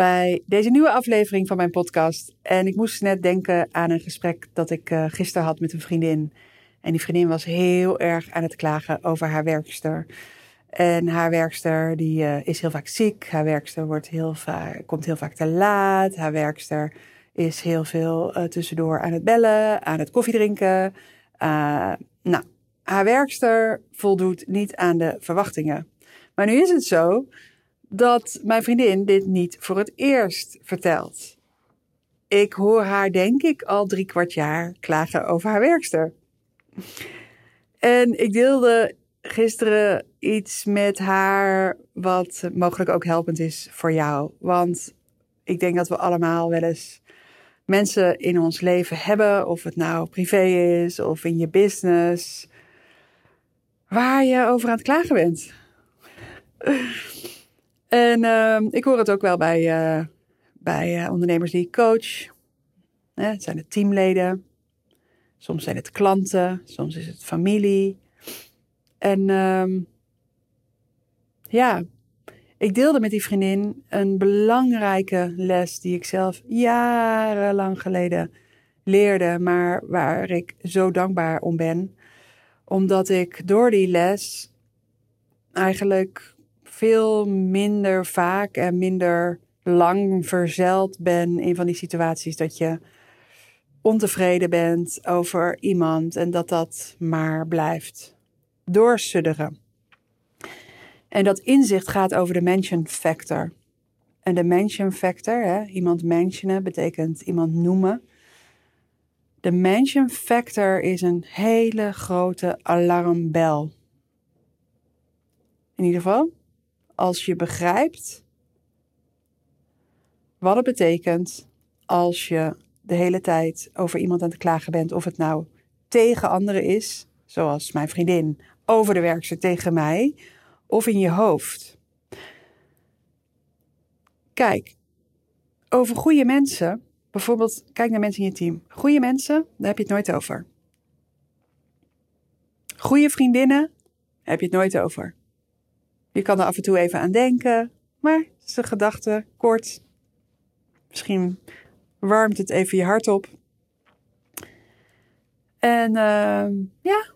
bij deze nieuwe aflevering van mijn podcast. En ik moest net denken aan een gesprek dat ik uh, gisteren had met een vriendin. En die vriendin was heel erg aan het klagen over haar werkster. En haar werkster die, uh, is heel vaak ziek. Haar werkster wordt heel vaak, komt heel vaak te laat. Haar werkster is heel veel uh, tussendoor aan het bellen, aan het koffiedrinken. nou, haar werkster voldoet niet aan de verwachtingen. Maar nu is het zo dat mijn vriendin dit niet voor het eerst vertelt. Ik hoor haar, denk ik, al drie kwart jaar klagen over haar werkster. En ik deelde gisteren iets met haar wat mogelijk ook helpend is voor jou. Want ik denk dat we allemaal wel eens mensen in ons leven hebben, of het nou privé is of in je business, waar je over aan het klagen bent. En uh, ik hoor het ook wel bij, uh, bij uh, ondernemers die ik coach. het zijn het teamleden. Soms zijn het klanten. Soms is het familie. En uh, ja, ik deelde met die vriendin een belangrijke les die ik zelf jarenlang geleden leerde, maar waar ik zo dankbaar om ben. Omdat ik door die les eigenlijk veel minder vaak en minder lang verzeld ben in van die situaties dat je ontevreden bent over iemand en dat dat maar blijft doorsudderen. En dat inzicht gaat over de mention factor. En de mention factor, hè, iemand mentionen, betekent iemand noemen. De mention factor is een hele grote alarmbel. In ieder geval, als je begrijpt wat het betekent als je de hele tijd over iemand aan het klagen bent, of het nou tegen anderen is, zoals mijn vriendin over de werkster tegen mij, of in je hoofd. Kijk, over goede mensen, bijvoorbeeld, kijk naar mensen in je team. Goede mensen, daar heb je het nooit over. Goede vriendinnen, daar heb je het nooit over. Je kan er af en toe even aan denken, maar het is een gedachte, kort. Misschien warmt het even je hart op. En uh, ja,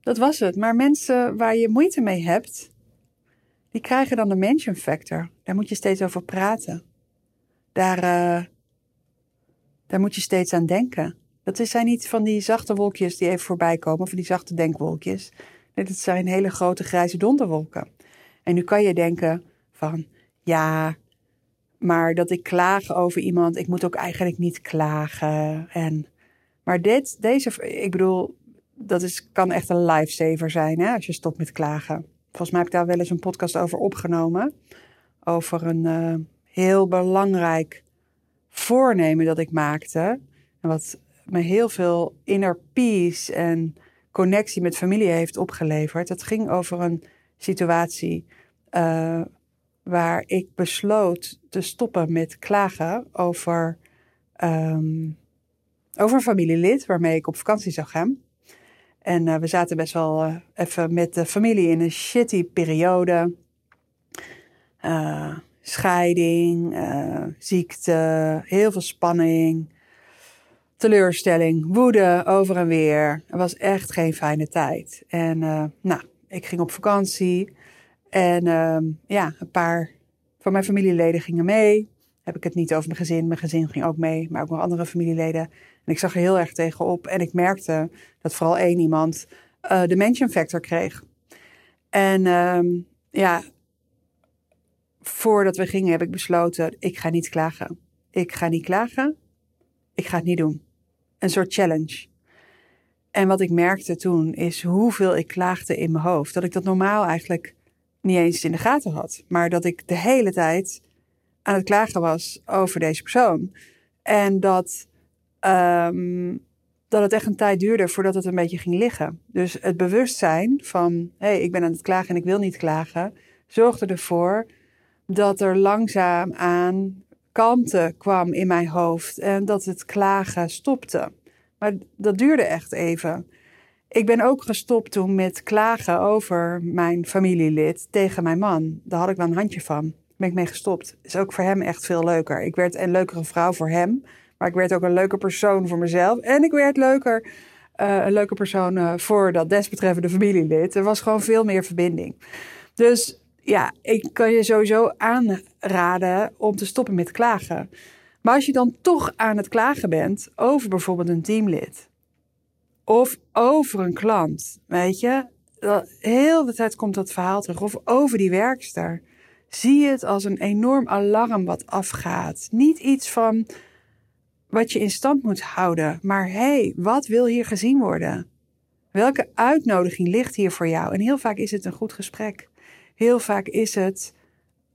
dat was het. Maar mensen waar je moeite mee hebt, die krijgen dan de mention factor. Daar moet je steeds over praten. Daar, uh, daar moet je steeds aan denken. Dat zijn niet van die zachte wolkjes die even voorbij komen, van die zachte denkwolkjes. Nee, dat zijn hele grote grijze donderwolken. En nu kan je denken van, ja, maar dat ik klaag over iemand, ik moet ook eigenlijk niet klagen. En, maar dit, deze, ik bedoel, dat is, kan echt een lifesaver zijn hè, als je stopt met klagen. Volgens mij heb ik daar wel eens een podcast over opgenomen. Over een uh, heel belangrijk voornemen dat ik maakte. En wat me heel veel inner peace en connectie met familie heeft opgeleverd. Het ging over een situatie uh, waar ik besloot te stoppen met klagen over, um, over een familielid waarmee ik op vakantie zou gaan. En uh, we zaten best wel uh, even met de familie in een shitty periode. scheiding, ziekte, heel veel spanning, teleurstelling, woede over en weer. Het was echt geen fijne tijd. En nou, ik ging op vakantie. En uh, ja, een paar van mijn familieleden gingen mee. Heb ik het niet over mijn gezin. Mijn gezin ging ook mee, maar ook nog andere familieleden. En ik zag er heel erg tegenop. En ik merkte dat vooral één iemand uh, de mention factor kreeg. En um, ja, voordat we gingen heb ik besloten, ik ga niet klagen. Ik ga niet klagen. Ik ga het niet doen. Een soort challenge. En wat ik merkte toen is hoeveel ik klaagde in mijn hoofd. Dat ik dat normaal eigenlijk niet eens in de gaten had. Maar dat ik de hele tijd aan het klagen was over deze persoon. En dat, ehm, dat het echt een tijd duurde voordat het een beetje ging liggen. Dus het bewustzijn van, hé, hey, ik ben aan het klagen en ik wil niet klagen, zorgde ervoor dat er langzaam aan kalmte kwam in mijn hoofd en dat het klagen stopte. Maar dat duurde echt even. Ik ben ook gestopt toen met klagen over mijn familielid tegen mijn man. Daar had ik wel een handje van. Daar ben ik mee gestopt. Is ook voor hem echt veel leuker. Ik werd een leukere vrouw voor hem. Maar ik werd ook een leuke persoon voor mezelf. En ik werd leuker, uh, een leuke persoon uh, voor dat desbetreffende familielid. Er was gewoon veel meer verbinding. Dus ja, ik kan je sowieso aanraden om te stoppen met klagen. Maar als je dan toch aan het klagen bent over bijvoorbeeld een teamlid of over een klant, weet je, heel de tijd komt dat verhaal terug, of over die werkster. Zie het als een enorm alarm wat afgaat. Niet iets van wat je in stand moet houden, maar hé, hey, wat wil hier gezien worden? Welke uitnodiging ligt hier voor jou? En heel vaak is het een goed gesprek. Heel vaak is het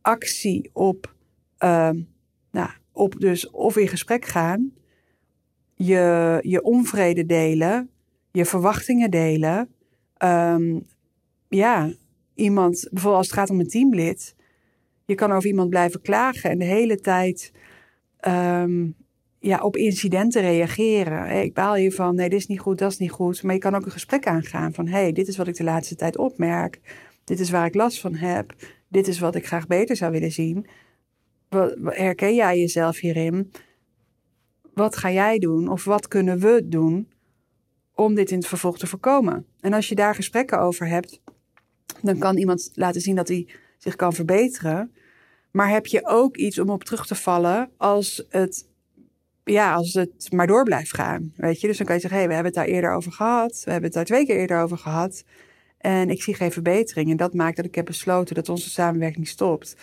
actie op, uh, nou, op dus of in gesprek gaan, je, je onvrede delen, je verwachtingen delen. Um, ja, iemand, bijvoorbeeld als het gaat om een teamlid, je kan over iemand blijven klagen en de hele tijd um, ja, op incidenten reageren. Ik baal hiervan, nee, dit is niet goed, dat is niet goed. Maar je kan ook een gesprek aangaan van, hey, dit is wat ik de laatste tijd opmerk. Dit is waar ik last van heb. Dit is wat ik graag beter zou willen zien. Herken jij jezelf hierin? Wat ga jij doen of wat kunnen we doen om dit in het vervolg te voorkomen? En als je daar gesprekken over hebt, dan kan iemand laten zien dat hij zich kan verbeteren. Maar heb je ook iets om op terug te vallen als het, ja, als het maar door blijft gaan? Weet je? Dus dan kan je zeggen: hé, hey, we hebben het daar eerder over gehad. We hebben het daar twee keer eerder over gehad. En ik zie geen verbetering. En dat maakt dat ik heb besloten dat onze samenwerking stopt.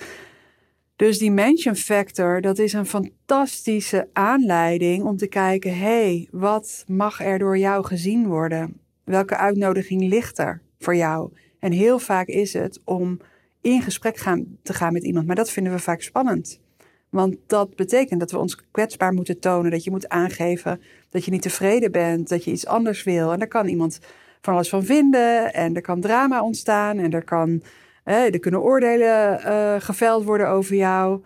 Dus die mention factor, dat is een fantastische aanleiding om te kijken: hey, wat mag er door jou gezien worden? Welke uitnodiging ligt er voor jou? En heel vaak is het om in gesprek gaan, te gaan met iemand, maar dat vinden we vaak spannend. Want dat betekent dat we ons kwetsbaar moeten tonen, dat je moet aangeven dat je niet tevreden bent, dat je iets anders wil. En daar kan iemand van alles van vinden. En er kan drama ontstaan. En er, kan, er kunnen oordelen uh, geveld worden over jou.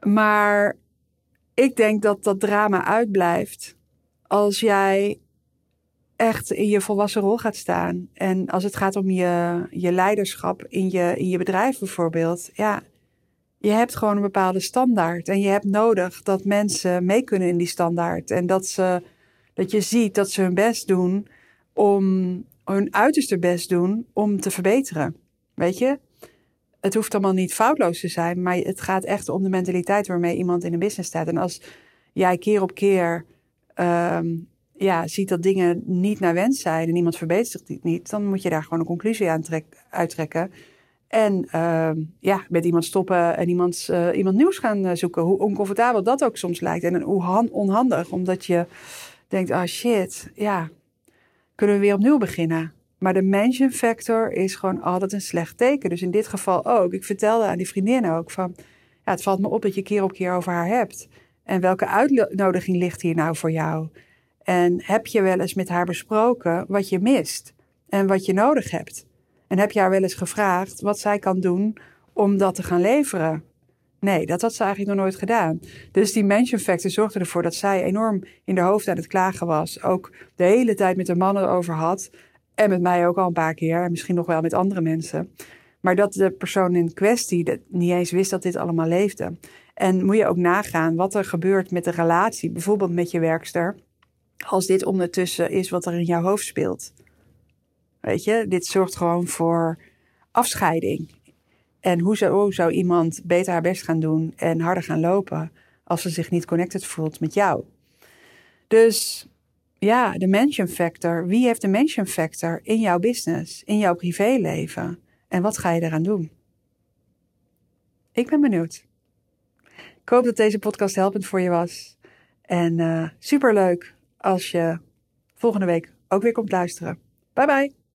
Maar ik denk dat dat drama uitblijft als jij echt in je volwassen rol gaat staan. En als het gaat om je, je leiderschap in je, in je bedrijf bijvoorbeeld. Ja, je hebt gewoon een bepaalde standaard. En je hebt nodig dat mensen mee kunnen in die standaard. En dat ze dat je ziet dat ze hun best doen om hun uiterste best doen om te verbeteren. Weet je? Het hoeft allemaal niet foutloos te zijn, maar het gaat echt om de mentaliteit waarmee iemand in een business staat. En als jij keer op keer um, ja, ziet dat dingen niet naar wens zijn en iemand verbetert zich niet, dan moet je daar gewoon een conclusie aan uittrekken. En uh, ja, met iemand stoppen en iemand, uh, iemand nieuws gaan eh, zoeken. Hoe oncomfortabel dat ook soms lijkt. En hoe onhandig, omdat je denkt, ah oh shit, ja, kunnen we weer opnieuw beginnen. Maar de mention factor is gewoon altijd een slecht teken. Dus in dit geval ook. Ik vertelde aan die vriendin ook van, ja, het valt me op dat je keer op keer over haar hebt. En welke uitnodiging ligt hier nou voor jou? En heb je wel eens met haar besproken wat je mist en wat je nodig hebt? En heb je haar wel eens gevraagd wat zij kan doen om dat te gaan leveren? Nee, dat had ze eigenlijk nog nooit gedaan. Dus die mention factor zorgde ervoor dat zij enorm in de hoofd aan het klagen was. Ook de hele tijd met de mannen over had. En met mij ook al een paar keer. En misschien nog wel met andere mensen. Maar dat de persoon in kwestie niet eens wist dat dit allemaal leefde. En moet je ook nagaan wat er gebeurt met de relatie, bijvoorbeeld met je werkster. Als dit ondertussen is wat er in jouw hoofd speelt. Weet je, dit zorgt gewoon voor afscheiding. En hoe zou, zou iemand beter haar best gaan doen en harder gaan lopen als ze zich niet connected voelt met jou? Dus ja, de mention factor. Wie heeft de mention factor in jouw business, in jouw privéleven? En wat ga je eraan doen? Ik ben benieuwd. Ik hoop dat deze podcast helpend voor je was. En uh, superleuk als je volgende week ook weer komt luisteren. Bye bye.